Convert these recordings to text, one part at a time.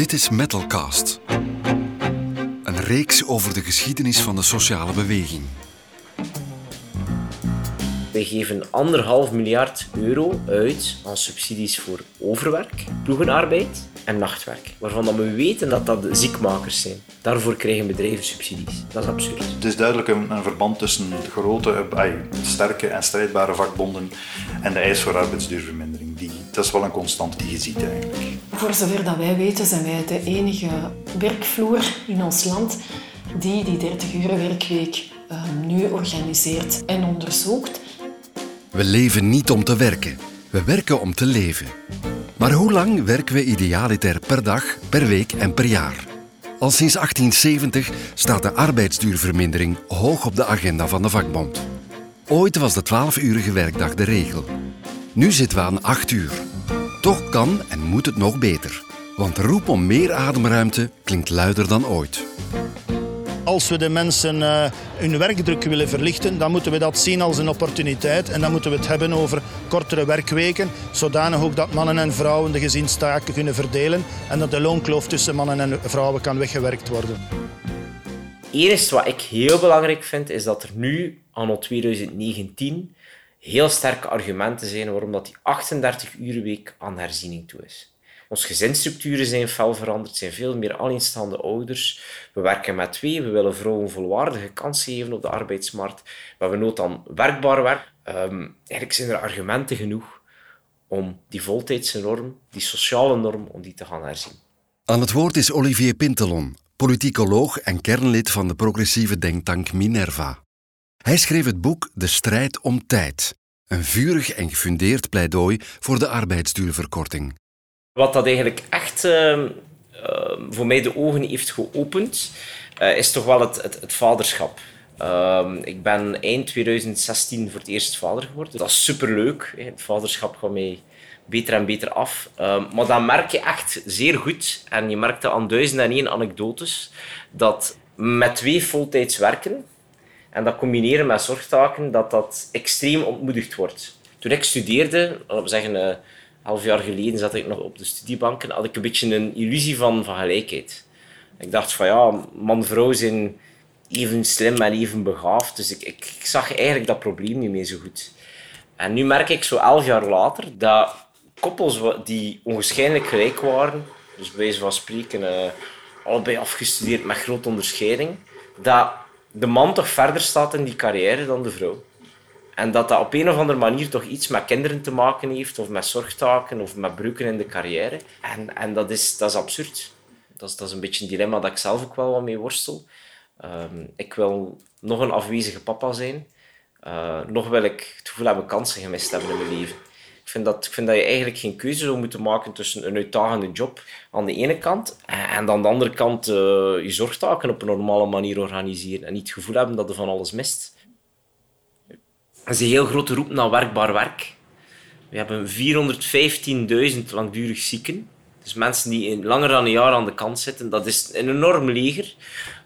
Dit is Metalcast. Een reeks over de geschiedenis van de sociale beweging. Wij geven anderhalf miljard euro uit aan subsidies voor overwerk, ploegenarbeid en nachtwerk. Waarvan dat we weten dat dat ziekmakers zijn. Daarvoor krijgen bedrijven subsidies. Dat is absurd. Het is duidelijk een, een verband tussen de grote, ay, sterke en strijdbare vakbonden en de eis voor arbeidsduurvermindering. Die, dat is wel een constant die je ziet eigenlijk. Voor zover dat wij weten zijn wij de enige werkvloer in ons land die die 30 uur werkweek uh, nu organiseert en onderzoekt. We leven niet om te werken. We werken om te leven. Maar hoe lang werken we idealiter per dag, per week en per jaar? Al sinds 1870 staat de arbeidsduurvermindering hoog op de agenda van de vakbond. Ooit was de 12-urige werkdag de regel. Nu zitten we aan 8 uur. Toch kan en moet het nog beter. Want de roep om meer ademruimte klinkt luider dan ooit. Als we de mensen uh, hun werkdruk willen verlichten, dan moeten we dat zien als een opportuniteit. En dan moeten we het hebben over kortere werkweken, zodanig ook dat mannen en vrouwen de gezinstaken kunnen verdelen en dat de loonkloof tussen mannen en vrouwen kan weggewerkt worden. Eerst wat ik heel belangrijk vind, is dat er nu, anno 2019, heel sterke argumenten zijn waarom dat die 38 uur week aan herziening toe is. Onze gezinsstructuren zijn fel veranderd, zijn veel meer alleenstaande ouders. We werken met twee, we willen vrouwen volwaardige kansen geven op de arbeidsmarkt. We hebben nood aan werkbaar werk. Um, eigenlijk zijn er argumenten genoeg om die voltijdse norm, die sociale norm, om die te gaan herzien. Aan het woord is Olivier Pintelon, politicoloog en kernlid van de progressieve denktank Minerva. Hij schreef het boek De strijd om tijd, een vurig en gefundeerd pleidooi voor de arbeidsduurverkorting. Wat dat eigenlijk echt uh, uh, voor mij de ogen heeft geopend, uh, is toch wel het, het, het vaderschap. Ehm, ik ben eind 2016 voor het eerst vader geworden. Dat is superleuk. Hè. Het vaderschap gaat mij beter en beter af. Ehm, maar dan merk je echt zeer goed, en je merkte aan duizend en één anekdotes, dat met twee voltijds werken en dat combineren met zorgtaken, dat dat extreem ontmoedigd wordt. Toen ik studeerde, laten we zeggen half jaar geleden zat ik nog op de studiebanken, had ik een beetje een illusie van, gelijkheid. Ik dacht van ja, man-vrouw zijn even slim en even begaafd, dus ik, ik, zag eigenlijk dat probleem niet meer zo goed. En nu merk ik zo elf jaar later dat koppels die onwaarschijnlijk gelijk waren, dus bij wijze van spreken uh, allebei afgestudeerd met grote onderscheiding, dat de man toch verder staat in die carrière dan de vrouw. En dat dat op een of andere manier toch iets met kinderen te maken heeft, of met zorgtaken, of met breuken in de carrière. En, en dat, is, dat is absurd. Dat is, dat is een beetje een dilemma dat ik zelf ook wel wat mee worstel. Um, ik wil nog een afwezige papa zijn. Uh, nog wil ik het gevoel hebben kansen gemist hebben in mijn leven. Ik vind, dat, ik vind dat je eigenlijk geen keuze zou moeten maken tussen een uitdagende job aan de ene kant en aan de andere kant uh, je zorgtaken op een normale manier organiseren en niet het gevoel hebben dat je van alles mist. Is een heel grote roep naar werkbaar werk. We hebben 415.000 langdurig zieken. Dus mensen die langer dan een jaar aan de kant zitten. Dat is een enorm leger.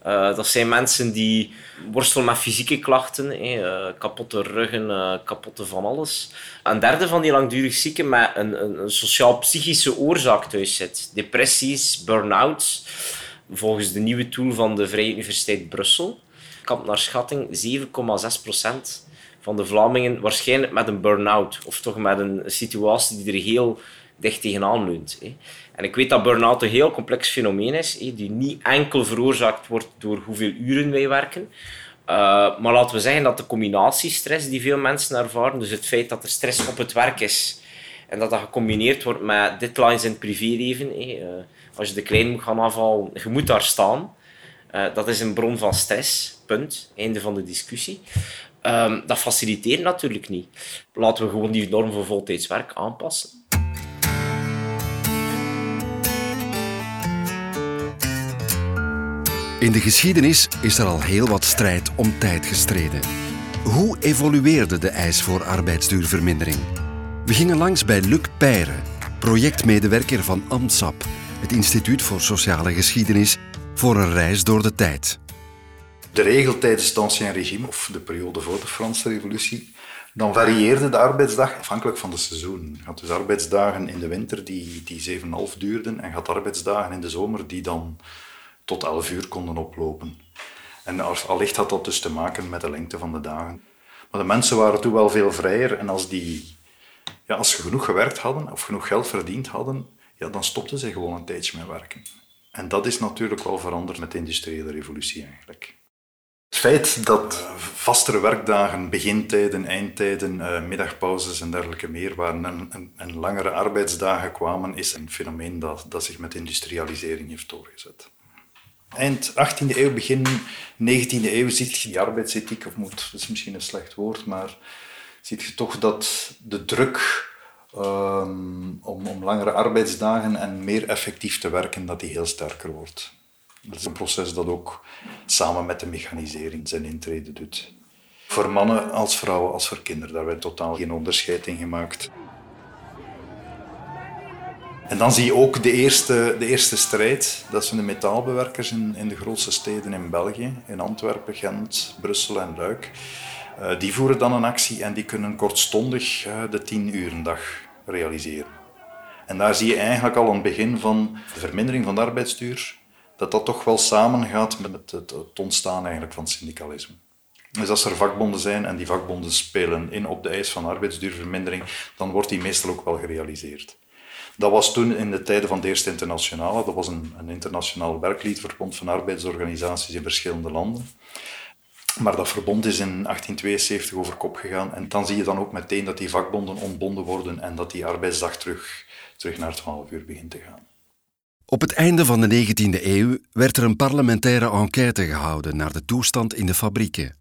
Uh, dat zijn mensen die worstelen met fysieke klachten. Uh, kapotte ruggen, uh, kapotte van alles. Een derde van die langdurig zieken met een, een, een sociaal-psychische oorzaak thuis zit. Depressies, burn-outs. Volgens de nieuwe tool van de Vrije Universiteit Brussel. Kamp naar schatting 7,6 procent van de Vlamingen waarschijnlijk met een burn-out. Of toch met een situatie die er heel dicht tegenaan leunt. En ik weet dat burn-out een heel complex fenomeen is, die niet enkel veroorzaakt wordt door hoeveel uren wij werken. Uh, maar laten we zeggen dat de combinatiestress die veel mensen ervaren, dus het feit dat er stress op het werk is en dat dat gecombineerd wordt met deadlines in het privéleven. Uh, als je de klein moet gaan afhalen, je moet daar staan. Uh, dat is een bron van stress. Punt. Einde van de discussie. Um, dat faciliteert natuurlijk niet. Laten we gewoon die norm voor voltijdswerk aanpassen. In de geschiedenis is er al heel wat strijd om tijd gestreden. Hoe evolueerde de eis voor arbeidsduurvermindering? We gingen langs bij Luc Peyre, projectmedewerker van AMSAP, het Instituut voor Sociale Geschiedenis, voor een reis door de tijd. De regel tijdens het Ancien Regime, of de periode voor de Franse Revolutie, Dan varieerde de arbeidsdag afhankelijk van de seizoen. Je had dus arbeidsdagen in de winter die, die 7,5 duurden en had arbeidsdagen in de zomer die dan tot 11 uur konden oplopen. En allicht had dat dus te maken met de lengte van de dagen. Maar de mensen waren toen wel veel vrijer en als, die, ja, als ze genoeg gewerkt hadden of genoeg geld verdiend hadden, ja, dan stopten ze gewoon een tijdje met werken. En dat is natuurlijk wel veranderd met de industriële revolutie eigenlijk. Het feit dat vastere werkdagen, begintijden, eindtijden, uh, middagpauzes en dergelijke meer waren en, langere arbeidsdagen kwamen, is een fenomeen dat, dat zich met industrialisering heeft doorgezet. Eind 18e eeuw, begin 19e eeuw ziet je die arbeidsethiek, of moet, dat is misschien een slecht woord, maar ziet je toch dat de druk um, om, om langere arbeidsdagen en meer effectief te werken, dat die heel sterker wordt. Dat is een proces dat ook samen met de mechanisering zijn intrede doet. Voor mannen als vrouwen als voor kinderen, daar werd totaal geen onderscheid in gemaakt. En dan zie je ook de eerste, de eerste strijd. Dat zijn de metaalbewerkers in, in de grootste steden in België, in Antwerpen, Gent, Brussel en Luik. Uh, die voeren dan een actie en die kunnen kortstondig uh, de tien uren dag realiseren. En daar zie je eigenlijk al het begin van de vermindering van de arbeidsduur, dat dat toch wel samengaat met het, het ontstaan eigenlijk van syndicalisme. Dus als er vakbonden zijn en die vakbonden spelen in op de eis van arbeidsduurvermindering, dan wordt die meestal ook wel gerealiseerd. Dat was toen in de tijden van de Eerste Internationale. Dat was een, een internationaal werkliedverbond van arbeidsorganisaties in verschillende landen. Maar dat verbond is in 1872 over kop gegaan. En dan zie je dan ook meteen dat die vakbonden ontbonden worden en dat die arbeidsdag terug, terug naar 12 uur begint te gaan. Op het einde van de 19e eeuw werd er een parlementaire enquête gehouden naar de toestand in de fabrieken.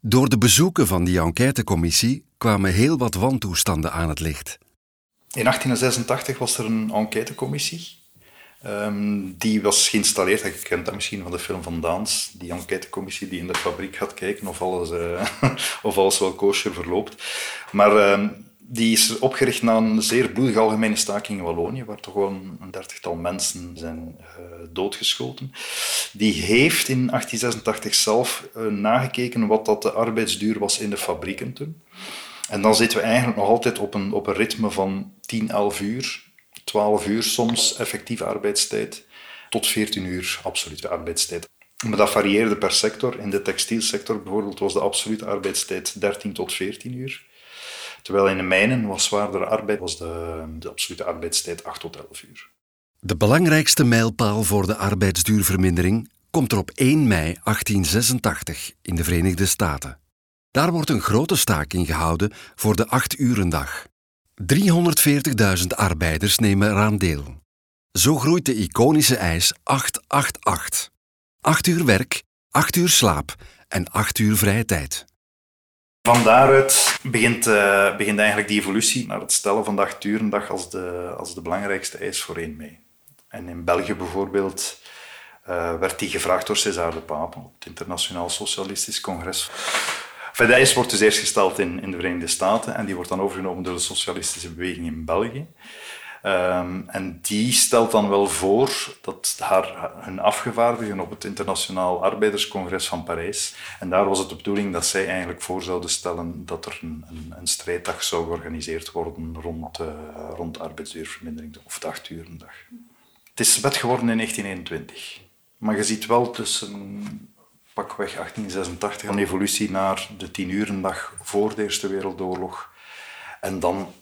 Door de bezoeken van die enquêtecommissie kwamen heel wat wantoestanden aan het licht. In 1886 was er een enquêtecommissie. Um, die was geïnstalleerd, je kent dat misschien van de film van Daans, die enquêtecommissie die in de fabriek gaat kijken of alles, uh, of alles wel kosher verloopt. Maar um, die is opgericht na een zeer bloedige algemene staking in Wallonië, waar toch wel een dertigtal mensen zijn uh, doodgeschoten. Die heeft in 1886 zelf uh, nagekeken wat dat de arbeidsduur was in de fabrieken toen. En dan zitten we eigenlijk nog altijd op een, op een ritme van 10, 11 uur, 12 uur soms effectieve arbeidstijd, tot 14 uur absolute arbeidstijd. Maar dat varieerde per sector. In de textielsector bijvoorbeeld was de absolute arbeidstijd 13 tot 14 uur. Terwijl in de mijnen was zwaardere arbeid was de, de absolute arbeidstijd 8 tot 11 uur. De belangrijkste mijlpaal voor de arbeidsduurvermindering komt er op 1 mei 1886 in de Verenigde Staten. Daar wordt een grote staking gehouden voor de 8-urendag. 340.000 arbeiders nemen eraan deel. Zo groeit de iconische eis 888. 8 uur werk, 8 uur slaap en 8 uur vrije tijd. Van daaruit begint, uh, begint eigenlijk die evolutie naar het stellen van de 8 urendag als de, als de belangrijkste eis voor 1 mei. En in België bijvoorbeeld uh, werd die gevraagd door César de Pape op het Internationaal Socialistisch Congres. Enfin, de eis wordt dus eerst gesteld in, in de Verenigde Staten en die wordt dan overgenomen door de socialistische beweging in België. Um, en die stelt dan wel voor dat haar, hun afgevaardigden op het Internationaal Arbeiderscongres van Parijs, en daar was het de bedoeling dat zij eigenlijk voor zouden stellen dat er een, een, een strijddag zou georganiseerd worden rond, uh, rond arbeidsduurvermindering, of de acht uur dag. Het is wet geworden in 1921. Maar je ziet wel tussen pakweg 1886 een evolutie naar de tien-urendag voor de Eerste Wereldoorlog. En dan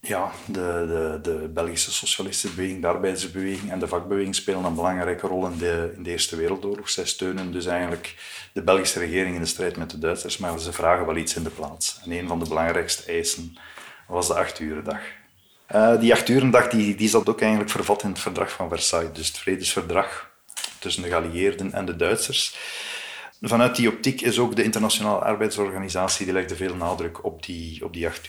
ja, de, de, de Belgische socialistische beweging, de arbeidersbeweging en de vakbeweging spelen een belangrijke rol in de, in de Eerste Wereldoorlog. Zij steunen dus eigenlijk de Belgische regering in de strijd met de Duitsers, maar ze vragen wel iets in de plaats. En een van de belangrijkste eisen was de acht-urendag. Uh, die acht-urendag die, die zat ook eigenlijk vervat in het verdrag van Versailles, dus het vredesverdrag tussen de geallieerden en de Duitsers. Vanuit die optiek is ook de Internationale Arbeidsorganisatie, die legde veel nadruk op die, op die acht.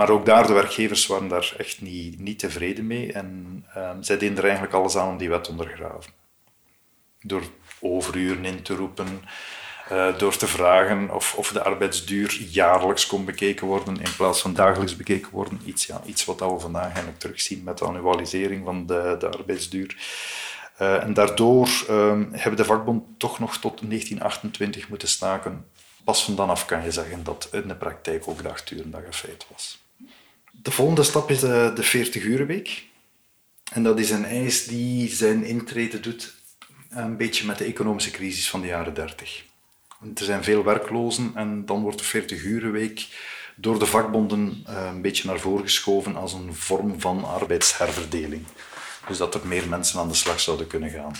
Maar ook daar, de werkgevers waren daar echt niet, niet tevreden mee. En uh, zij deden er eigenlijk alles aan om die wet ondergraven. Door overuren in te roepen, uh, door te vragen of, of de arbeidsduur jaarlijks kon bekeken worden in plaats van dagelijks bekeken worden. Iets, ja, iets wat we vandaag eigenlijk terugzien met de annualisering van de, de arbeidsduur. Uh, en daardoor uh, hebben de vakbond toch nog tot 1928 moeten staken Pas van dan af kan je zeggen dat in de praktijk ook de dag een feit was. De volgende stap is de, de 40-urenweek. En dat is een eis die zijn intrede doet een beetje met de economische crisis van de jaren 30. Er zijn veel werklozen en dan wordt de 40-urenweek door de vakbonden eh, een beetje naar voren geschoven als een vorm van arbeidsherverdeling. Dus dat er meer mensen aan de slag zouden kunnen gaan.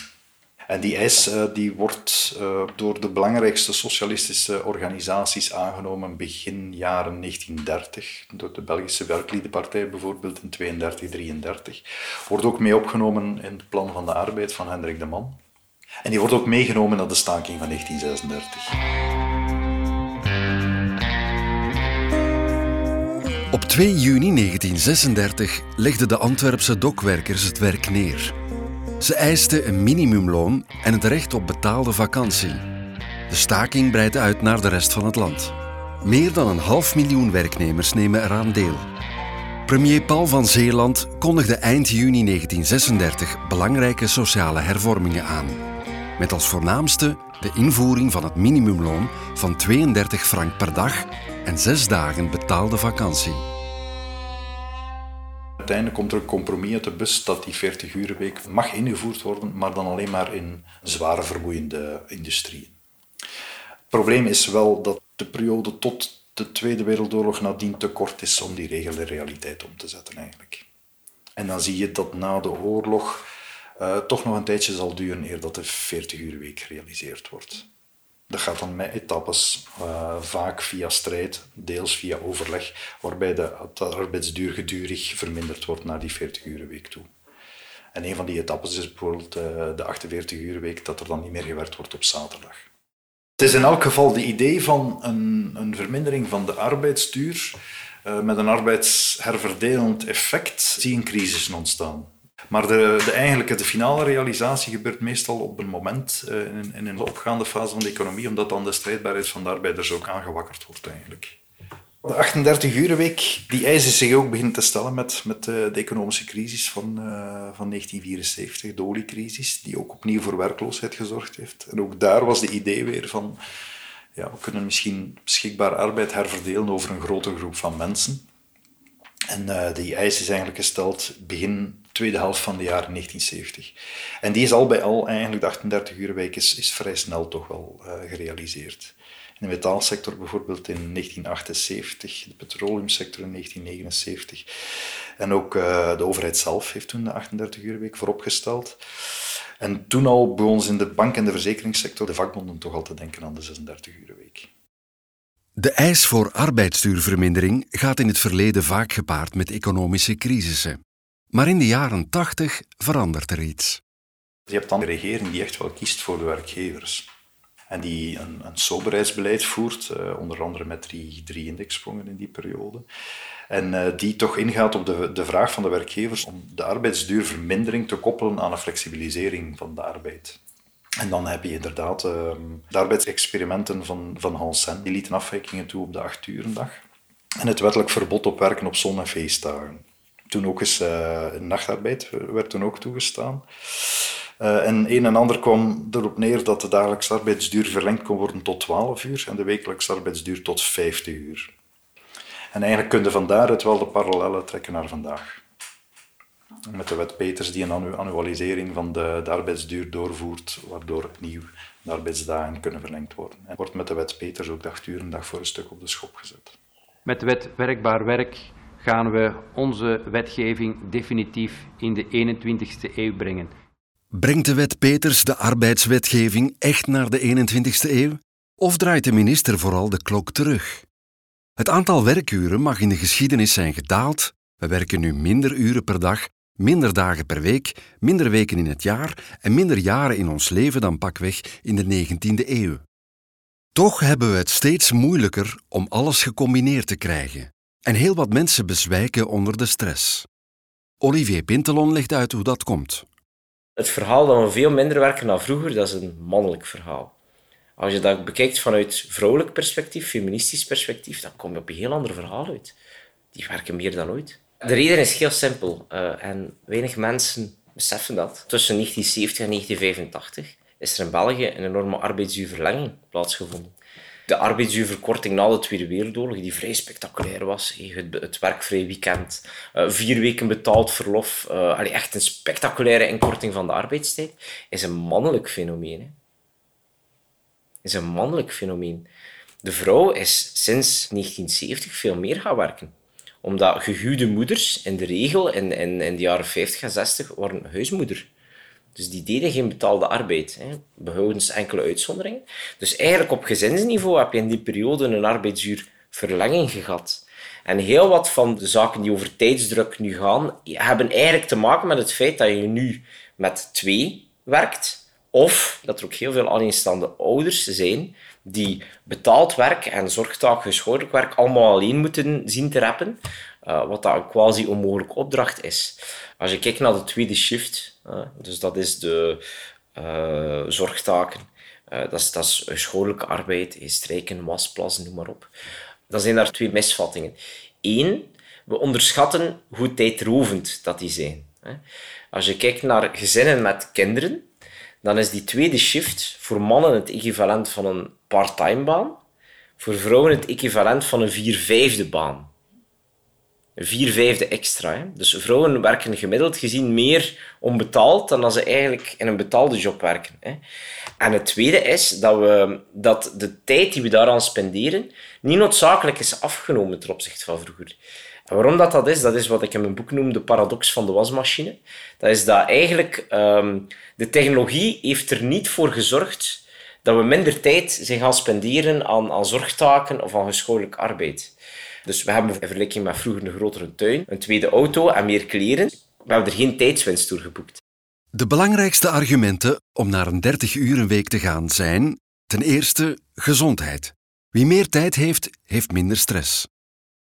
En die eis uh, die wordt uh, door de belangrijkste socialistische organisaties aangenomen begin jaren 1930. Door de Belgische Werkliedenpartij bijvoorbeeld in 32, 33. Wordt ook mee opgenomen in het plan van de arbeid van Hendrik de Man. En die wordt ook meegenomen naar de staking van 1936. Op 2 juni 1936 legden de Antwerpse dokwerkers het werk neer. Ze eisten een minimumloon en het recht op betaalde vakantie. De staking breidt uit naar de rest van het land. Meer dan een half miljoen werknemers nemen eraan deel. Premier Paul van Zeeland kondigde eind juni 1936 belangrijke sociale hervormingen aan. Met als voornaamste de invoering van het minimumloon van 32 frank per dag en zes dagen betaalde vakantie. Uiteindelijk komt er een compromis uit de bus dat die 40-urenweek mag ingevoerd worden, maar dan alleen maar in zware vermoeiende industrieën. Het probleem is wel dat de periode tot de Tweede Wereldoorlog nadien te kort is om die regel de realiteit om te zetten eigenlijk. En dan zie je dat na de oorlog uh, toch nog een tijdje zal duren eer dat de 40 week gerealiseerd wordt. Dat gaat dan met etappes, uh, vaak via strijd, deels via overleg, waarbij de, arbeidsduur gedurig verminderd wordt naar die 40 week toe. En een van die etappes is bijvoorbeeld uh, de 48 week, dat er dan niet meer gewerkt wordt op zaterdag. Het is in elk geval de idee van een, een vermindering van de arbeidsduur uh, met een arbeidsherverdelend effect, zie een crisis ontstaan. Maar de, de eigenlijke, de finale realisatie gebeurt meestal op een moment uh, in, in, een opgaande fase van de economie, omdat dan de strijdbaarheid van de arbeiders ook aangewakkerd wordt eigenlijk. De 38-urenweek, die eisen zich ook begint te stellen met, met de, de economische crisis van, uh, van 1974, de oliecrisis, die ook opnieuw voor werkloosheid gezorgd heeft. En ook daar was de idee weer van, ja, we kunnen misschien beschikbaar arbeid herverdelen over een grote groep van mensen. En die eis is eigenlijk gesteld begin tweede helft van de jaren 1970. En die is al bij al, eigenlijk de 38 uur week, is, vrij snel toch wel uh, gerealiseerd. In de metaalsector bijvoorbeeld in 1978, de petroleumsector in 1979. En ook uh, de overheid zelf heeft toen de 38 uur week vooropgesteld. En toen al begon in de bank- en de verzekeringssector de vakbonden toch al te denken aan de 36 uur week. De eis voor arbeidsduurvermindering gaat in het verleden vaak gepaard met economische crisissen. Maar in de jaren tachtig verandert er iets. Je hebt dan een regering die echt wel kiest voor de werkgevers. En die een, een soberheidsbeleid voert, uh, onder andere met drie, drie indexsprongen in die periode. En uh, die toch ingaat op de, de vraag van de werkgevers om de arbeidsduurvermindering te koppelen aan een flexibilisering van de arbeid. En dan heb je inderdaad uh, de arbeidsexperimenten van, van Hans Sen. Die lieten afwijkingen toe op de acht uur dag. En het wettelijk verbod op werken op zon- en feestdagen. Toen ook eens uh, nachtarbeid werd toen ook toegestaan. Uh, en een en ander kwam erop neer dat de dagelijkse arbeidsduur verlengd kon worden tot 12 uur en de wekelijkse arbeidsduur tot 50 uur. En eigenlijk kun je van wel de parallellen trekken naar vandaag. Met de wet Peters die een annualisering van de, de arbeidsduur doorvoert, waardoor opnieuw de arbeidsdagen kunnen verlengd worden. En wordt met de wet Peters ook de acht uur een dag voor een stuk op de schop gezet. Met de wet werkbaar werk gaan we onze wetgeving definitief in de 21ste eeuw brengen. Brengt de wet Peters de arbeidswetgeving echt naar de 21ste eeuw? Of draait de minister vooral de klok terug? Het aantal werkuren mag in de geschiedenis zijn gedaald. We werken nu minder uren per dag, minder dagen per week, minder weken in het jaar en minder jaren in ons leven dan pakweg in de 19e eeuw. Toch hebben we het steeds moeilijker om alles gecombineerd te krijgen. En heel wat mensen bezwijken onder de stress. Olivier Pintelon legt uit hoe dat komt. Het verhaal dat we veel minder werken dan vroeger, dat is een mannelijk verhaal. Als je dat bekijkt vanuit vrouwelijk perspectief, feministisch perspectief, dan kom je op een heel ander verhaal uit. Die werken meer dan ooit. De reden is heel simpel uh, en weinig mensen beseffen dat. Tussen 1970 en 1985 is er in België een enorme arbeidsduurverlenging plaatsgevonden. De arbeidsuurverkorting na de Tweede Wereldoorlog, die vrij spectaculair was. Het, het werkvrij weekend, uh, vier weken betaald verlof, uh, echt een spectaculaire inkorting van de arbeidstijd, is een mannelijk fenomeen. Is een mannelijk fenomeen. De vrouw is sinds 1970 veel meer gaan werken omdat gehuwde moeders in de regel in, in, in de jaren 50 en 60 waren huismoeder. Dus die deden geen betaalde arbeid, hè, behoudens enkele uitzonderingen. Dus eigenlijk op gezinsniveau heb je in die periode een arbeidsuurverlenging gehad. En heel wat van de zaken die over tijdsdruk nu gaan, hebben eigenlijk te maken met het feit dat je nu met twee werkt. Of dat er ook heel veel alleenstaande ouders zijn die betaald werk en zorgtaak, huishoudelijk werk allemaal alleen moeten zien te rappen. Uh, wat dat een quasi onmogelijke opdracht is. Als je kijkt naar de tweede shift, dus dat is de uh, zorgtaken, dat, is, dat is arbeid, strijken, wasplassen, noem maar op. Dan zijn daar twee misvattingen. Eén, we onderschatten hoe tijdrovend dat die zijn. Als je kijkt naar gezinnen met kinderen, dan is die tweede shift voor mannen het equivalent van een part-time baan, voor vrouwen het equivalent van een vier-vijfde baan. Een vier-vijfde extra. Hè. Dus vrouwen werken gemiddeld gezien meer onbetaald dan als ze eigenlijk in een betaalde job werken. Hè. En het tweede is dat, we, dat de tijd die we daaraan spenderen niet noodzakelijk is afgenomen ten opzichte van vroeger. En waarom dat, dat is, dat is wat ik in mijn boek noem de paradox van de wasmachine. Dat is dat eigenlijk um, de technologie heeft er niet voor gezorgd dat we minder tijd zijn gaan spenderen aan, aan zorgtaken of aan huishoudelijk arbeid. Dus we hebben in vergelijking met vroeger een grotere tuin, een tweede auto en meer kleren. We hebben er geen tijdswinst door geboekt. De belangrijkste argumenten om naar een 30 uur week te gaan zijn ten eerste gezondheid. Wie meer tijd heeft, heeft minder stress.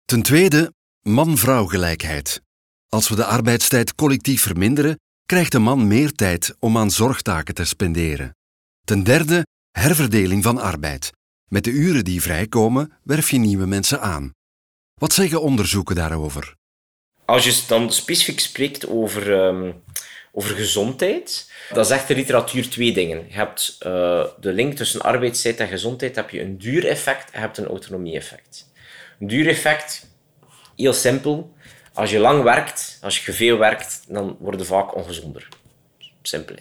Ten tweede man-vrouw gelijkheid. Als we de arbeidstijd collectief verminderen, krijgt de man meer tijd om aan zorgtaken te spenderen. Ten derde herverdeling van arbeid. Met de uren die vrijkomen, werf je nieuwe mensen aan. Wat zeggen onderzoeken daarover? Als je dan specifiek spreekt over, um, over gezondheid, dan zegt de literatuur twee dingen. Je hebt uh, de link tussen arbeidstijd en gezondheid, heb je een duureffect en je hebt een autonomie-effect. Een duureffect, heel simpel. Als je lang werkt, als je veel werkt, dan word je vaak ongezonder. Simpel.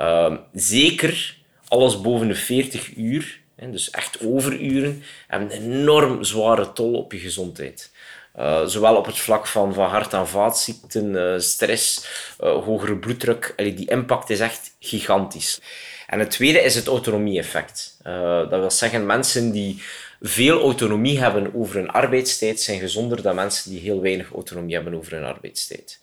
Uh, zeker alles boven de 40 uur, dus echt overuren, hebben een enorm zware tol op je gezondheid. Uh, zowel op het vlak van, van hart- en vaatziekten, uh, stress, uh, hogere bloeddruk. Allee, die impact is echt gigantisch. En het tweede is het autonomie-effect. dat wil zeggen, mensen die veel autonomie hebben over hun arbeidstijd zijn gezonder dan mensen die heel weinig autonomie hebben over hun arbeidstijd.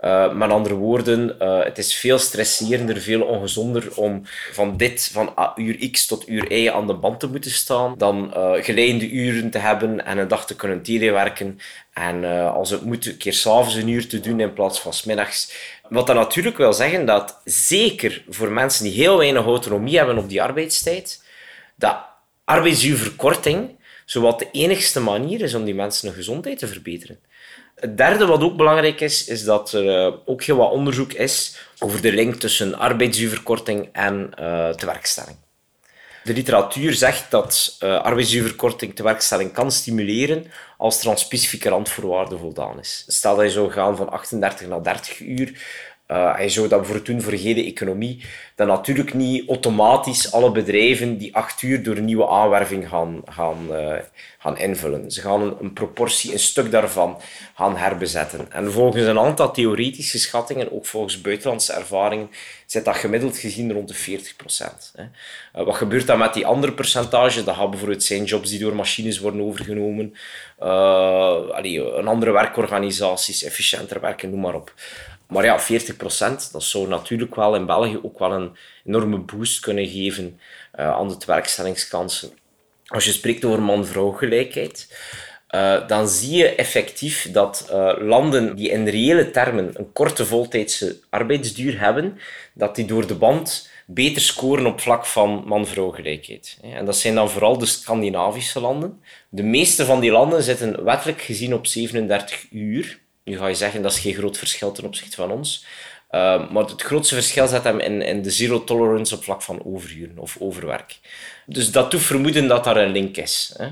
Uh, met andere woorden, uh, het is veel stresserender, veel ongezonder om van dit, van uur X tot uur Y aan de band te moeten staan, dan uh, uren te hebben en een dag te kunnen telewerken. En als het moet, een keer s'avonds een uur te doen in plaats van smiddags. Wat dat natuurlijk wil zeggen dat zeker voor mensen die heel weinig autonomie hebben op die arbeidstijd, dat arbeidsuurverkorting zowat de enigste manier is om die mensen hun gezondheid te verbeteren. Het derde wat ook belangrijk is, is dat er uh, ook heel wat onderzoek is over de link tussen arbeidsuurverkorting en uh, tewerkstelling. De literatuur zegt dat uh, arbeidsuurverkorting tewerkstelling kan stimuleren als er aan specifieke randvoorwaarden voldaan is. Stel dat je zou gaan van 38 naar 30 uur, uh, en zou dat bijvoorbeeld doen voor de economie, dan natuurlijk niet automatisch alle bedrijven die acht uur door nieuwe aanwerving gaan, gaan, uh, gaan invullen. Ze gaan een, proportie, een stuk daarvan gaan herbezetten. En volgens een aantal theoretische schattingen, ook volgens buitenlandse ervaringen, zit dat gemiddeld gezien rond de 40 procent. Uh, wat gebeurt dan met die andere percentage? Dat gaan bijvoorbeeld zijn jobs die door machines worden overgenomen, allee, een andere werkorganisaties, efficiënter werken, noem maar op. Maar ja, 40 procent, dat zou natuurlijk wel in België ook wel een enorme boost kunnen geven uh, aan de werkstellingskansen. Als je spreekt over man-vrouw gelijkheid, uh, dan zie je effectief dat uh, landen die in reële termen een korte voltijdse arbeidsduur hebben, dat die door de band beter scoren op vlak van man-vrouw gelijkheid. En dat zijn dan vooral de Scandinavische landen. De meeste van die landen zitten wettelijk gezien op 37 uur. Nu ga je zeggen, dat is geen groot verschil ten opzichte van ons. Uh, maar het grootste verschil zit hem in, in de zero tolerance op vlak van overuren of overwerk. Dus dat doet vermoeden dat daar een link is. Hè.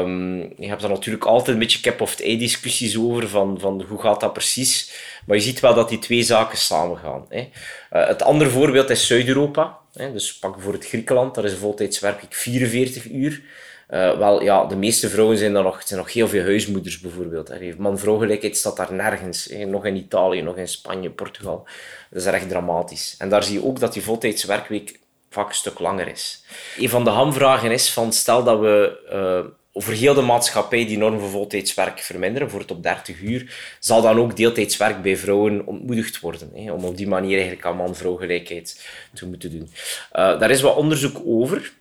Um, je hebt er natuurlijk altijd een beetje cap of ei discussies over van, van hoe gaat dat precies. Maar je ziet wel dat die twee zaken samengaan. Hè. Uh, het andere voorbeeld is Zuid-Europa. Dus pak bijvoorbeeld Griekenland, daar is voltijdswerk 44 uur. Uh, wel, ja, de meeste vrouwen zijn er nog, zijn nog heel veel huismoeders bijvoorbeeld. Man-vrouw gelijkheid staat daar nergens. Nog in Italië, nog in Spanje, Portugal. Dat is echt dramatisch. En daar zie je ook dat die voltijdswerkweek vaak een stuk langer is. Een van de hamvragen is van stel dat we uh, over heel de maatschappij die norm voor voltijdswerk verminderen, bijvoorbeeld op 30 uur, zal dan ook deeltijdswerk bij vrouwen ontmoedigd worden. Hè, om op die manier eigenlijk aan man-vrouw gelijkheid te moeten doen. Uh, daar is wat onderzoek over.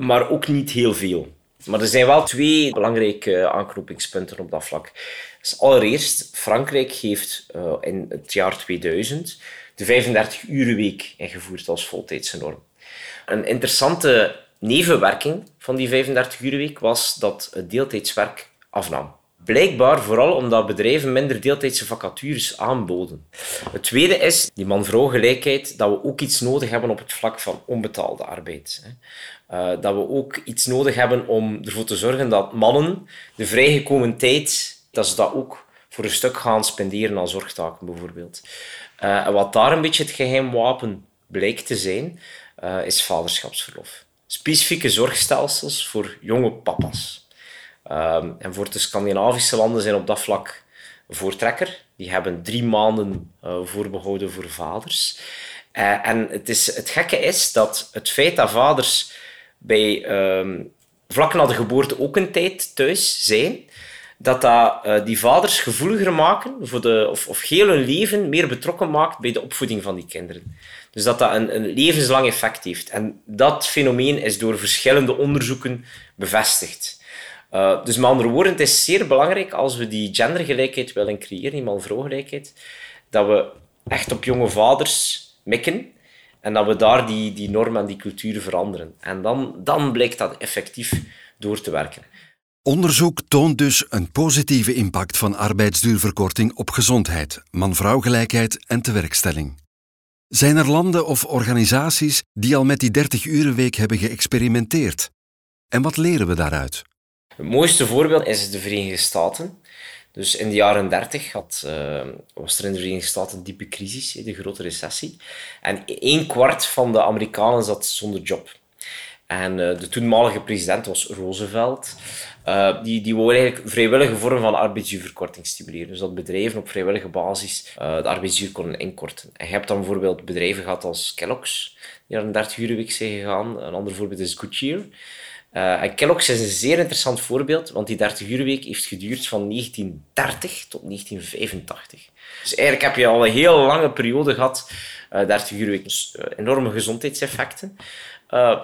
Maar ook niet heel veel. Maar er zijn wel twee belangrijke aanknopingspunten op dat vlak. Dus allereerst, Frankrijk heeft uh, in het jaar 2000 de 35 uur week ingevoerd als voltijdse norm. Een interessante nevenwerking van die 35 uur week was dat het deeltijdswerk afnam. Blijkbaar vooral omdat bedrijven minder deeltijdse vacatures aanboden. Het tweede is die man-vrouw gelijkheid, dat we ook iets nodig hebben op het vlak van onbetaalde arbeid. Uh, dat we ook iets nodig hebben om ervoor te zorgen dat mannen de vrijgekomen tijd, dat ze dat ook voor een stuk gaan spenderen aan zorgtaken bijvoorbeeld. Uh, en wat daar een beetje het geheim wapen blijkt te zijn, uh, is vaderschapsverlof. Specifieke zorgstelsels voor jonge papa's. Um, en voor de Scandinavische landen zijn op dat vlak voortrekker. Die hebben drie maanden uh, voorbehouden voor vaders. en het, is, het gekke is dat het feit dat vaders bij um, vlak na de geboorte ook een tijd thuis zijn, dat dat uh, die vaders gevoeliger maken voor de, of, of heel hun leven meer betrokken maakt bij de opvoeding van die kinderen. Dus dat dat een, een levenslang effect heeft. En dat fenomeen is door verschillende onderzoeken bevestigd. Uh, dus met andere woorden, het is zeer belangrijk als we die gendergelijkheid willen creëren, die man-vrouw-gelijkheid, dat we echt op jonge vaders mikken en dat we daar die, die normen en die culturen veranderen. En dan, dan blijkt dat effectief door te werken. Onderzoek toont dus een positieve impact van arbeidsduurverkorting op gezondheid, man-vrouw-gelijkheid en tewerkstelling. Zijn er landen of organisaties die al met die 30-urenweek hebben geëxperimenteerd? En wat leren we daaruit? Het mooiste voorbeeld is de Verenigde Staten. Dus in de jaren 30 had, uh, was er in de Verenigde Staten een diepe crisis, de grote recessie. En een kwart van de Amerikanen zat zonder job. En uh, de toenmalige president was Roosevelt. Uh, die, die wou eigenlijk vrijwillige vorm van arbeidsduurverkorting stimuleren. Dus dat bedrijven op vrijwillige basis de arbeidsduur konden inkorten. En je hebt dan bijvoorbeeld bedrijven gehad als Kellogg's, die naar een 30 uur week zijn gegaan. Een ander voorbeeld is Goodyear. Uh, en Kellogg's is een zeer interessant voorbeeld, want die 30 uur week heeft geduurd van 1930 tot 1985. Dus eigenlijk heb je al een heel lange periode gehad, uh, 30 uur week. Dus, uh, enorme gezondheidseffecten,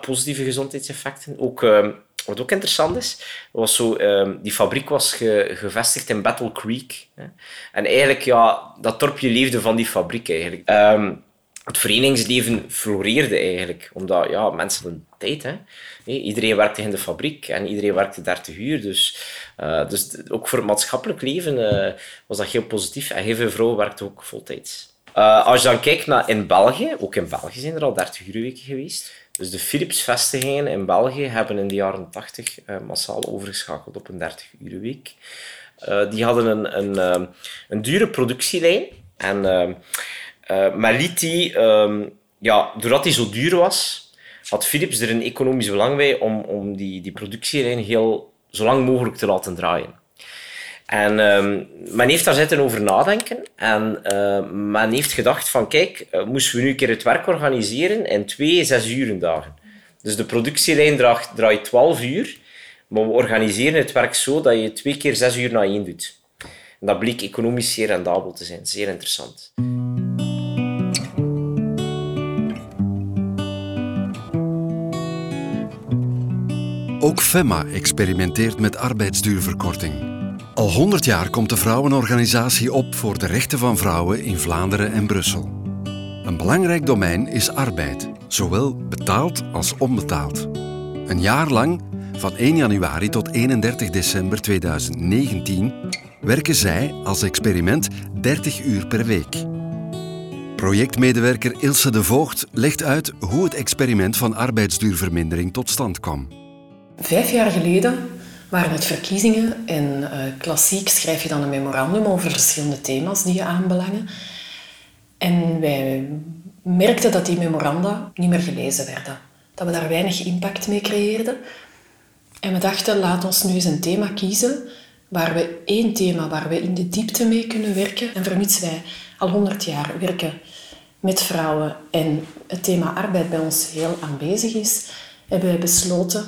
positieve gezondheidseffecten. Ook ehm, wat ook interessant is, was zo, um, die fabriek was ge, gevestigd in Battle Creek. Hè. En eigenlijk, ja, dat dorpje leefde van die fabriek eigenlijk. Um, het verenigingsleven floreerde eigenlijk, omdat ja, mensen hadden tijd. Hè. Iedereen werkte in de fabriek en iedereen werkte 30 uur. Dus, uh, dus ook voor het maatschappelijk leven uh, was dat heel positief. En heel veel vrouwen werkten ook voltijds. Uh, als je dan kijkt naar in België, ook in België zijn er al 30 uur weken geweest. Dus de Philips-vestigingen in België hebben in de jaren 80 uh, massaal overgeschakeld op een 30 uur week. Uh, die hadden een, een, uh, een dure productielijn. En liet die, um, ja, doordat die zo duur was, had Philips er een economisch belang bij om, om die, die productielijn heel, zo lang mogelijk te laten draaien. En um, men heeft daar zitten over nadenken. En uh, men heeft gedacht van, kijk, uh, moesten we nu een keer het werk organiseren in twee zes uren dagen. Dus de productielijn draait, draait 12 uur, maar we organiseren het werk zo dat je twee keer zes uur na één doet. En dat bleek economisch zeer rendabel te zijn. Zeer interessant. Ook FEMA experimenteert met arbeidsduurverkorting. Al 100 jaar komt de vrouwenorganisatie op voor de rechten van vrouwen in Vlaanderen en Brussel. Een belangrijk domein is arbeid, zowel betaald als onbetaald. Een jaar lang, van 1 januari tot 31 december 2019, werken zij als experiment 30 uur per week. Projectmedewerker Ilse de Voogd legt uit hoe het experiment van arbeidsduurvermindering tot stand kwam. Vijf jaar geleden waren het verkiezingen en uh, klassiek schrijf je dan een memorandum over verschillende thema's die je aanbelangen. En wij merkten dat die memoranda niet meer gelezen werden. Dat we daar weinig impact mee creëerden. En we dachten, laat ons nu eens een thema kiezen waar we één thema waar we in de diepte mee kunnen werken. En vermits wij al honderd jaar werken met vrouwen en het thema arbeid bij ons heel aanwezig is, hebben wij besloten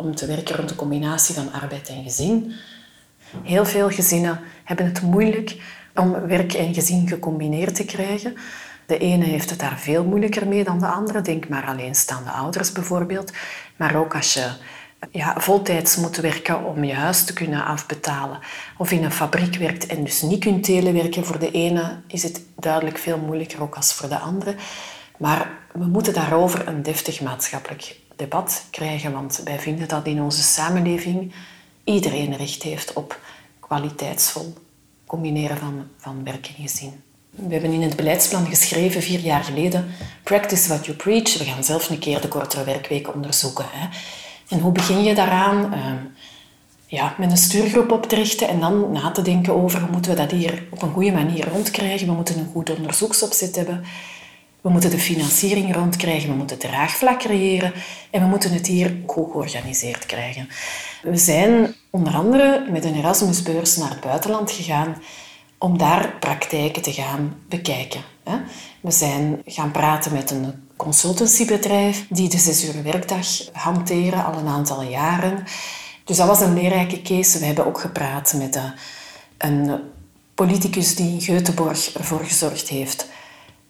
om te werken rond de combinatie van arbeid en gezin. Heel veel gezinnen hebben het moeilijk om werk en gezin gecombineerd te krijgen. De ene heeft het daar veel moeilijker mee dan de andere. Denk maar alleenstaande ouders bijvoorbeeld. Maar ook als je ja, voltijds moet werken om je huis te kunnen afbetalen. Of in een fabriek werkt en dus niet kunt telewerken. Voor de ene is het duidelijk veel moeilijker ook als voor de andere. Maar we moeten daarover een deftig maatschappelijk debat krijgen, want wij vinden dat in onze samenleving iedereen recht heeft op kwaliteitsvol combineren van, van werk en gezin. We hebben in het beleidsplan geschreven, vier jaar geleden, practice what you preach. We gaan zelf een keer de kortere werkweek onderzoeken. Hè. En hoe begin je daaraan? Uh, ja, met een stuurgroep op te richten en dan na te denken over hoe moeten we dat hier op een goede manier rondkrijgen. We moeten een goed onderzoeksopzet hebben. We moeten de financiering rondkrijgen, we moeten draagvlak creëren en we moeten het hier goed georganiseerd krijgen. We zijn onder andere met een Erasmusbeurs naar het buitenland gegaan om daar praktijken te gaan bekijken. We zijn gaan praten met een consultancybedrijf die de zes uur werkdag hanteren al een aantal jaren. Dus dat was een leerrijke case. We hebben ook gepraat met een politicus die in Göteborg ervoor gezorgd heeft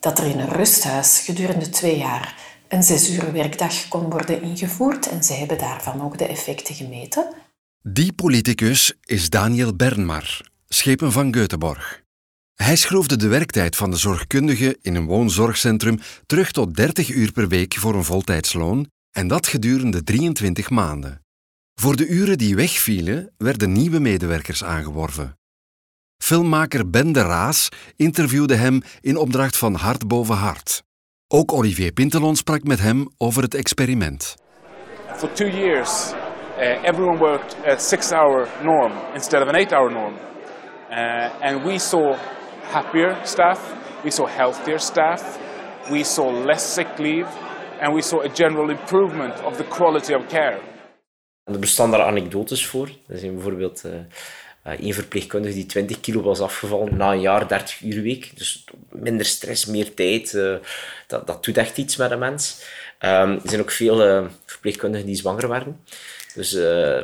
dat er in een rusthuis gedurende twee jaar een zes uur werkdag kon worden ingevoerd en zij hebben daarvan ook de effecten gemeten. Die politicus is Daniel Bernmar, schepen van Göteborg. Hij schroefde de werktijd van de zorgkundige in een woonzorgcentrum terug tot 30 uur per week voor een voltijdsloon en dat gedurende 23 maanden. Voor de uren die wegvielen werden nieuwe medewerkers aangeworven. Filmmaker Ben de Raas interviewde hem in opdracht van Hart boven Hart. Ook Olivier Pintelon sprak met hem over het experiment. For two years, uh, everyone worked at six-hour norm instead of an eight-hour norm, uh, and we saw happier staff, we saw healthier staff, we saw less sick leave, and we saw a general improvement of the quality of care. Er bestaan daar anekdotes voor. Er zijn bijvoorbeeld uh, Eén eh, verpleegkundige die 20 kilo was afgevallen na een jaar 30 uur week. Dus minder stress, meer tijd. Uh, dat, dat doet echt iets met een mens. Um, er zijn ook veel uh, verpleegkundigen die zwanger werden. Dus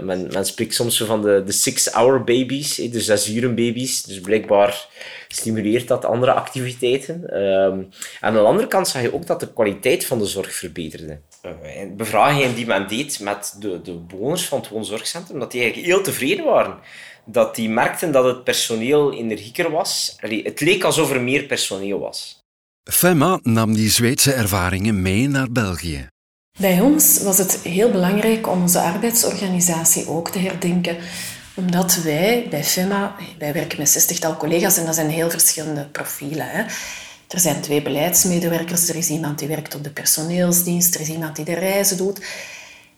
men, men spreekt soms van de, de six-hour babies, de zes uren baby's. Dus blijkbaar stimuleert dat andere activiteiten. Um, aan de andere kant zag je ook dat de kwaliteit van de zorg verbeterde. Uh, bevragingen die men deed met de, de bewoners van het woonzorgcentrum, dat die eigenlijk heel tevreden waren dat die merkten dat het personeel energieker was. het leek alsof er meer personeel was. Femma nam die Zweedse ervaringen mee naar België. Bij ons was het heel belangrijk om onze arbeidsorganisatie ook te herdenken, omdat wij bij FEMA, wij werken met zestigtal collega's en dat zijn heel verschillende profielen. Hè. Er zijn twee beleidsmedewerkers, er is iemand die werkt op de personeelsdienst, er is iemand die de reizen doet.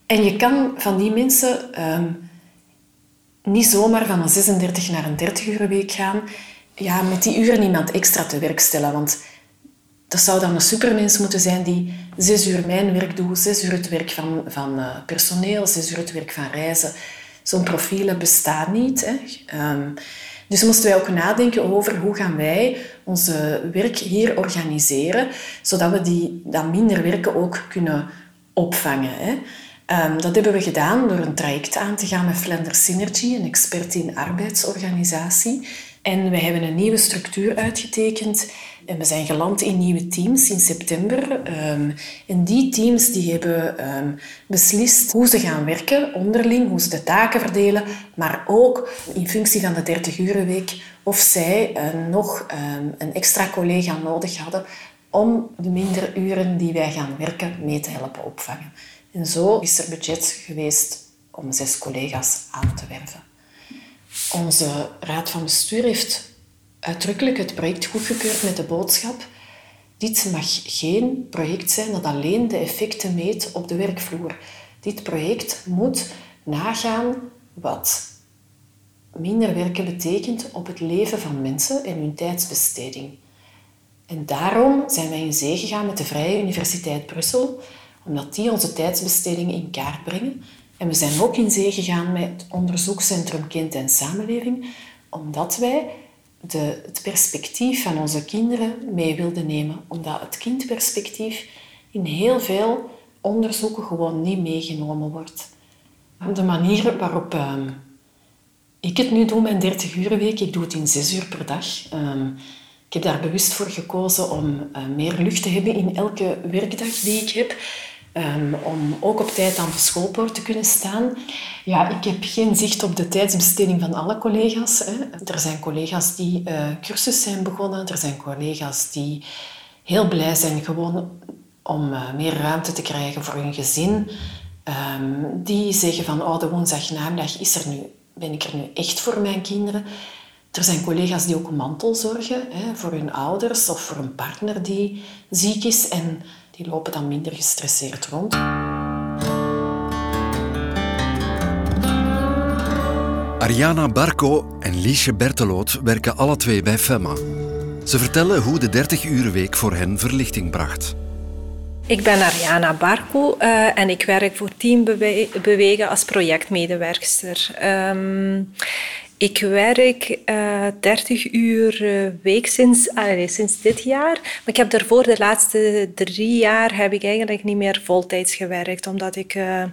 En je kan van die mensen ehm, niet zomaar van een 36 naar een 30 uur week gaan. Ja, met die uren iemand extra te werk stellen. Want dat zou dan een supermens moeten zijn die zes uur mijn werk doet, zes uur het werk van, van uh, personeel, zes uur het werk van reizen. Zo'n profielen bestaat niet. Hè. Um, dus moesten wij ook nadenken over hoe gaan wij onze werk hier organiseren, zodat we die, dat minder werken ook kunnen opvangen. Hè. Um, dat hebben we gedaan door een traject aan te gaan met Flender Synergy, een expert in arbeidsorganisatie. En we hebben een nieuwe structuur uitgetekend en we zijn geland in nieuwe teams in september. Um, en die teams die hebben um, beslist hoe ze gaan werken onderling, hoe ze de taken verdelen, maar ook in functie van de 30-urenweek of zij uh, nog een extra collega nodig hadden om de minder uren die wij gaan werken mee te helpen opvangen. En zo is er budget geweest om zes collega's aan te werven. Onze raad van bestuur heeft uitdrukkelijk het project goedgekeurd met de boodschap dit mag geen project zijn dat alleen de effecten meet op de werkvloer. Dit project moet nagaan wat minder werken betekent op het leven van mensen en hun tijdsbesteding. En daarom zijn wij in zee gegaan met de Vrije Universiteit Brussel, omdat die onze tijdsbesteding in kaart brengen. En we zijn ook in zee gegaan met het onderzoekscentrum Kind en Samenleving, omdat wij de, het perspectief van onze kinderen mee wilden nemen. Omdat het kindperspectief in heel veel onderzoeken gewoon niet meegenomen wordt. De manier waarop ehm, ik het nu doe, mijn 30 uur week, ik doe het in 6 uur per dag. Ehm, ik heb daar bewust voor gekozen om uh, meer lucht te hebben in elke werkdag die ik heb. Um, om ook op tijd aan de schoolpoort te kunnen staan. Ja, ik heb geen zicht op de tijdsbesteding van alle collega's. Hè. Er zijn collega's die uh, cursus zijn begonnen. Er zijn collega's die heel blij zijn gewoon om uh, meer ruimte te krijgen voor hun gezin. Um, die zeggen van, oh, de woensdagnamiddag is er nu, ben ik er nu echt voor mijn kinderen. Er zijn collega's die ook mantelzorgen hè, voor hun ouders of voor een partner die ziek is. En die lopen dan minder gestresseerd rond. Ariana Barco en Liesje Berteloot werken alle twee bij FEMA. Ze vertellen hoe de 30-uur-week voor hen verlichting bracht. Ik ben Ariana Barco uh, en ik werk voor Team Bewegen als projectmedewerkster. Um, ik werk uh, eh, 30 uur uh, week sinds, sinds dit jaar. Maar ik heb daarvoor de laatste drie jaar heb ik eigenlijk niet meer voltijds gewerkt, omdat ik eh,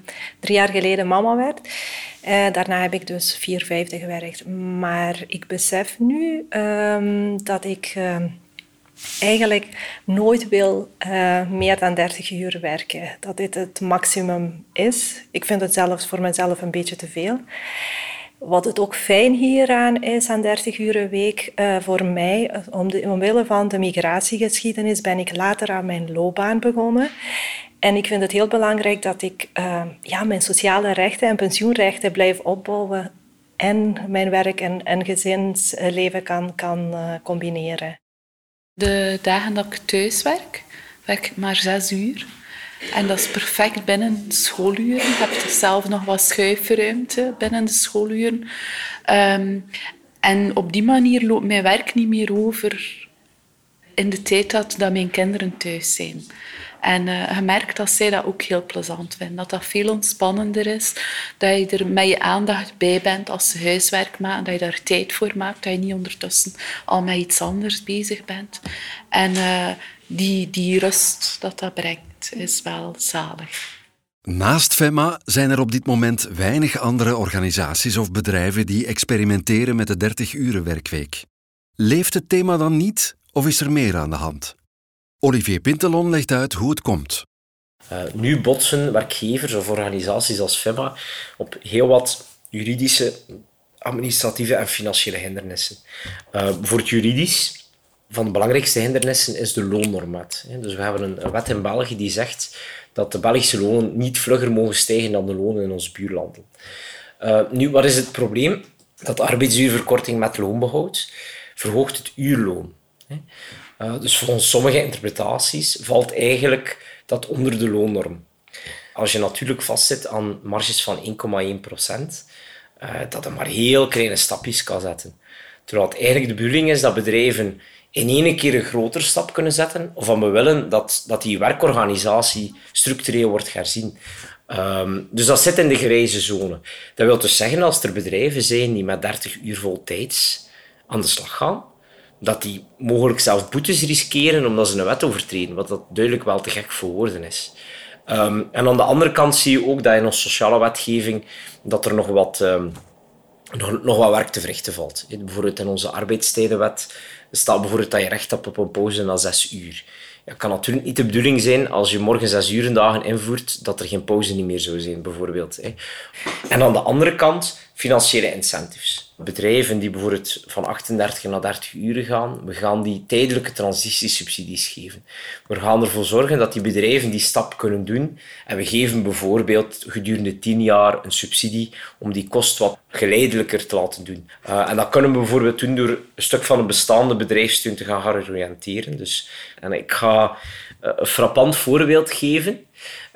drie jaar geleden mama werd. daarna heb ik dus vier vijfde gewerkt. Maar ik besef nu um, dat ik ehm, eigenlijk nooit wil meer dan 30 uur werken. Dat dit het maximum is. Ik vind het zelfs voor mezelf een beetje te veel. Wat het ook fijn hieraan is, aan 30 uur een week, uh, voor mij, om de, omwille van de migratiegeschiedenis, ben ik later aan mijn loopbaan begonnen. En ik vind het heel belangrijk dat ik uh, ja, mijn sociale rechten en pensioenrechten blijf opbouwen en mijn werk en, en gezinsleven kan, kan combineren. De dagen dat ik thuis werk, werk ik maar zes uur. En dat is perfect binnen schooluren. Je hebt zelf nog wat schuifruimte binnen de schooluren. Um, en op die manier loopt mijn werk niet meer over in de tijd dat, mijn kinderen thuis zijn. En uh, je merkt dat zij dat ook heel plezant vinden. Dat dat veel ontspannender is. Dat je er met je aandacht bij bent als ze huiswerk maken. Dat je daar tijd voor maakt. Dat je niet ondertussen al met iets anders bezig bent. En uh, die, die rust dat dat brengt, is wel zalig. Naast FEMA zijn er op dit moment weinig andere organisaties of bedrijven die experimenteren met de 30-uren werkweek. Leeft het thema dan niet of is er meer aan de hand? Olivier Pintelon legt uit hoe het komt. Uh, nu botsen werkgevers of organisaties als FEMA op heel wat juridische, administratieve en financiële hindernissen. Uh, voor het juridisch van de belangrijkste hindernissen is de loonnormwet. Dus we hebben een wet in België die zegt dat de Belgische lonen niet vlugger mogen stijgen dan de lonen in onze buurlanden. Uh, nu, wat is het probleem? Dat arbeidsuurverkorting met loonbehoud verhoogt het uurloon. Uh, dus volgens sommige interpretaties valt eigenlijk dat onder de loonnorm. Als je natuurlijk vastzit aan marges van 1,1 procent, uh, dat je maar heel kleine stapjes kan zetten. Terwijl het eigenlijk de bedoeling is dat bedrijven in één keer een grotere stap kunnen zetten, of van we willen dat, dat die werkorganisatie structureel wordt herzien. Um, dus dat zit in de grijze zone. Dat wil dus zeggen, als er bedrijven zijn die met 30 uur voltijds aan de slag gaan, dat die mogelijk zelf boetes riskeren omdat ze een wet overtreden, wat dat duidelijk wel te gek voor woorden is. Um, en aan de andere kant zie je ook dat in onze sociale wetgeving dat er nog wat, um, nog, nog wat werk te verrichten valt. Bijvoorbeeld in onze arbeidstijdenwet staat bijvoorbeeld dat je recht hebt op een pauze na zes uur. Ja, kan natuurlijk niet de bedoeling zijn als je morgen zes uur dagen invoert, dat er geen pauze niet meer zou zijn, bijvoorbeeld. En aan de andere kant financiële incentives. Bedrijven die bijvoorbeeld van 38 naar 30 uur gaan, we gaan die tijdelijke transitiesubsidies geven. We gaan ervoor zorgen dat die bedrijven die stap kunnen doen en we geven bijvoorbeeld gedurende 10 jaar een subsidie om die kost wat geleidelijker te laten doen. Uh, en dat kunnen we bijvoorbeeld doen door een stuk van een bestaande bedrijfssteun te gaan heroriënteren. Dus, en ik ga uh, een frappant voorbeeld geven.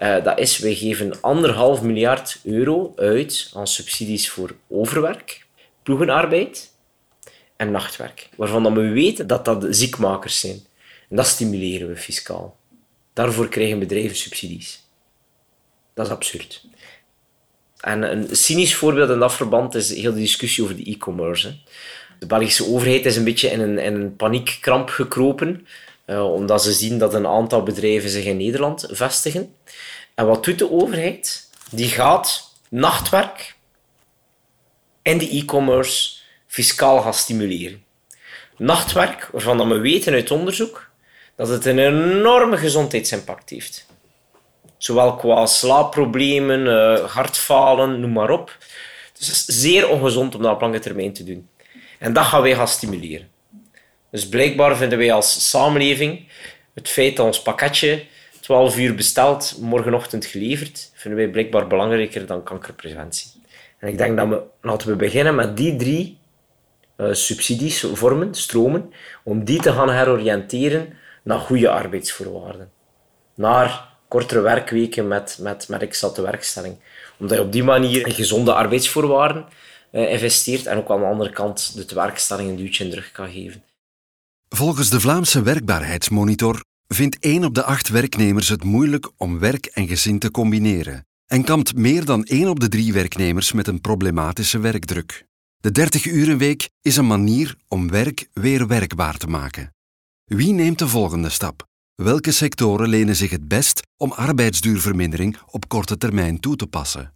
Uh, dat is, wij geven anderhalf miljard euro uit aan subsidies voor overwerk, ploegenarbeid en nachtwerk. Waarvan we weten dat dat ziekmakers zijn. En dat stimuleren we fiscaal. Daarvoor krijgen bedrijven subsidies. Dat is absurd. En een cynisch voorbeeld in dat verband is heel de discussie over de e-commerce. De Belgische overheid is een beetje in een, in een paniekkramp gekropen, uh, omdat ze zien dat een aantal bedrijven zich in Nederland vestigen. En wat doet de overheid? Die gaat nachtwerk en de e-commerce fiscaal gaan stimuleren. Nachtwerk, waarvan we weten uit onderzoek dat het een enorme gezondheidsimpact heeft. Zowel qua slaapproblemen, uh, hartfalen, noem maar op. Dus het is zeer ongezond om dat op lange termijn te doen. En dat gaan wij gaan stimuleren. Dus blijkbaar vinden wij als samenleving het feit dat ons pakketje 12 uur besteld, morgenochtend geleverd, vinden wij blijkbaar belangrijker dan kankerpreventie. En ik denk dat we, laten we beginnen met die drie uh, subsidies, vormen, stromen, om die te gaan heroriënteren naar goede arbeidsvoorwaarden. Naar kortere werkweken met, met, met werkstelling. Omdat je op die manier in gezonde arbeidsvoorwaarden uh, investeert en ook aan de andere kant de werkstelling een duwtje terug kan geven. Volgens de Vlaamse Werkbaarheidsmonitor vindt 1 op de 8 werknemers het moeilijk om werk en gezin te combineren en kampt meer dan 1 op de 3 werknemers met een problematische werkdruk. De 30-urenweek is een manier om werk weer werkbaar te maken. Wie neemt de volgende stap? Welke sectoren lenen zich het best om arbeidsduurvermindering op korte termijn toe te passen?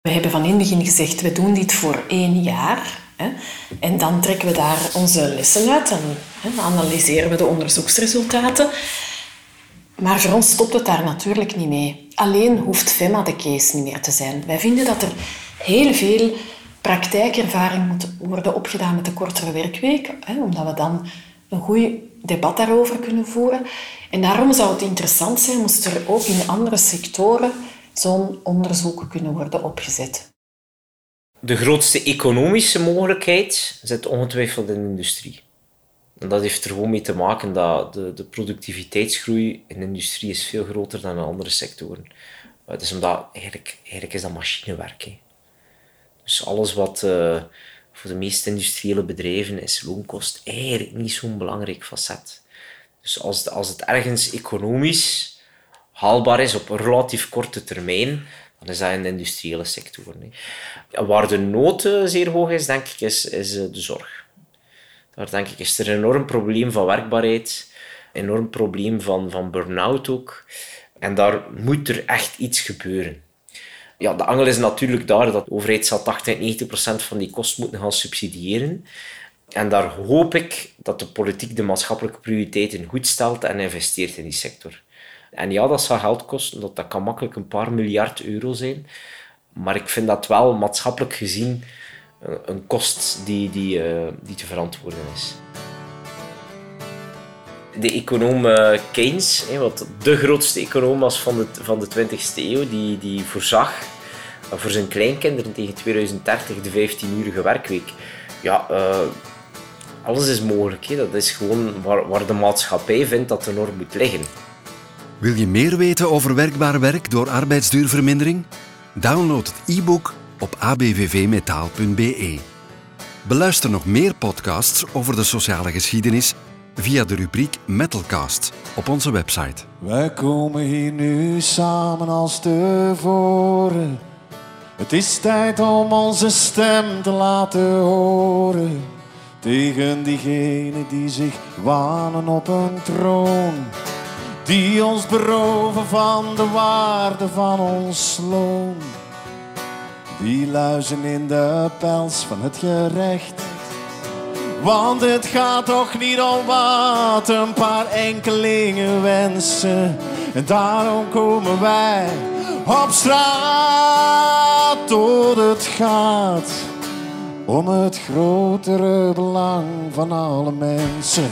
We hebben van in het begin gezegd, we doen dit voor één jaar. Hè, en dan trekken we daar onze lessen uit en hè, analyseren we de onderzoeksresultaten. Maar voor ons stopt het daar natuurlijk niet mee. Alleen hoeft FEMA de case niet meer te zijn. Wij vinden dat er heel veel praktijkervaring moet worden opgedaan met de kortere werkweek, hè, omdat we dan een goed debat daarover kunnen voeren. En daarom zou het interessant zijn moest er ook in andere sectoren zo'n onderzoek kunnen worden opgezet. De grootste economische mogelijkheid zit ongetwijfeld in de industrie. En dat heeft er gewoon mee te maken dat de, de productiviteitsgroei in de industrie is veel groter dan in andere sectoren. Het is omdat eigenlijk, eigenlijk is dat machinewerk. Dus alles wat uh, voor de meeste industriële bedrijven is loonkost eigenlijk niet zo'n belangrijk facet. Dus als als het ergens economisch haalbaar is op een relatief korte termijn, dan is dat in de industriële sector. Waar de nood eh, zeer hoog is, denk ik, is, is eh, de zorg. Daar denk ik, is er een enorm probleem van werkbaarheid, een enorm probleem van, van burn-out ook. En daar moet er echt iets gebeuren. Ja, de angel is natuurlijk daar dat de overheid zal 80, 90 procent van die kost moeten gaan subsidiëren. En daar hoop ik dat de politiek de maatschappelijke prioriteiten goed stelt en investeert in die sector. En ja, dat zal geld kosten, dat, dat kan makkelijk een paar miljard euro zijn. Maar ik vind dat wel maatschappelijk gezien een kost die, die, uh, die te verantwoorden is. De econoom uh, Keynes, wat de grootste econoom was van de, van de 20e eeuw, die, die voorzag voor zijn kleinkinderen tegen 2030 de 15-urige werkweek. Ja, alles is mogelijk. Dat is gewoon waar, waar de maatschappij vindt dat de norm moet liggen. Wil je meer weten over werkbaar werk door arbeidsduurvermindering? Download het e-book op abvvmetaal.be. Beluister nog meer podcasts over de sociale geschiedenis via de rubriek Metalcast op onze website. Wij komen hier nu samen als tevoren. Het is tijd om onze stem te laten horen. Tegen diegenen die zich wanen op een troon. Die ons beroven van de waarde van ons loon. Die luizen in de pels van het gerecht. Want het gaat toch niet om wat een paar enkelingen wensen. En daarom komen wij op straat tot het gaat om het grotere belang van alle mensen.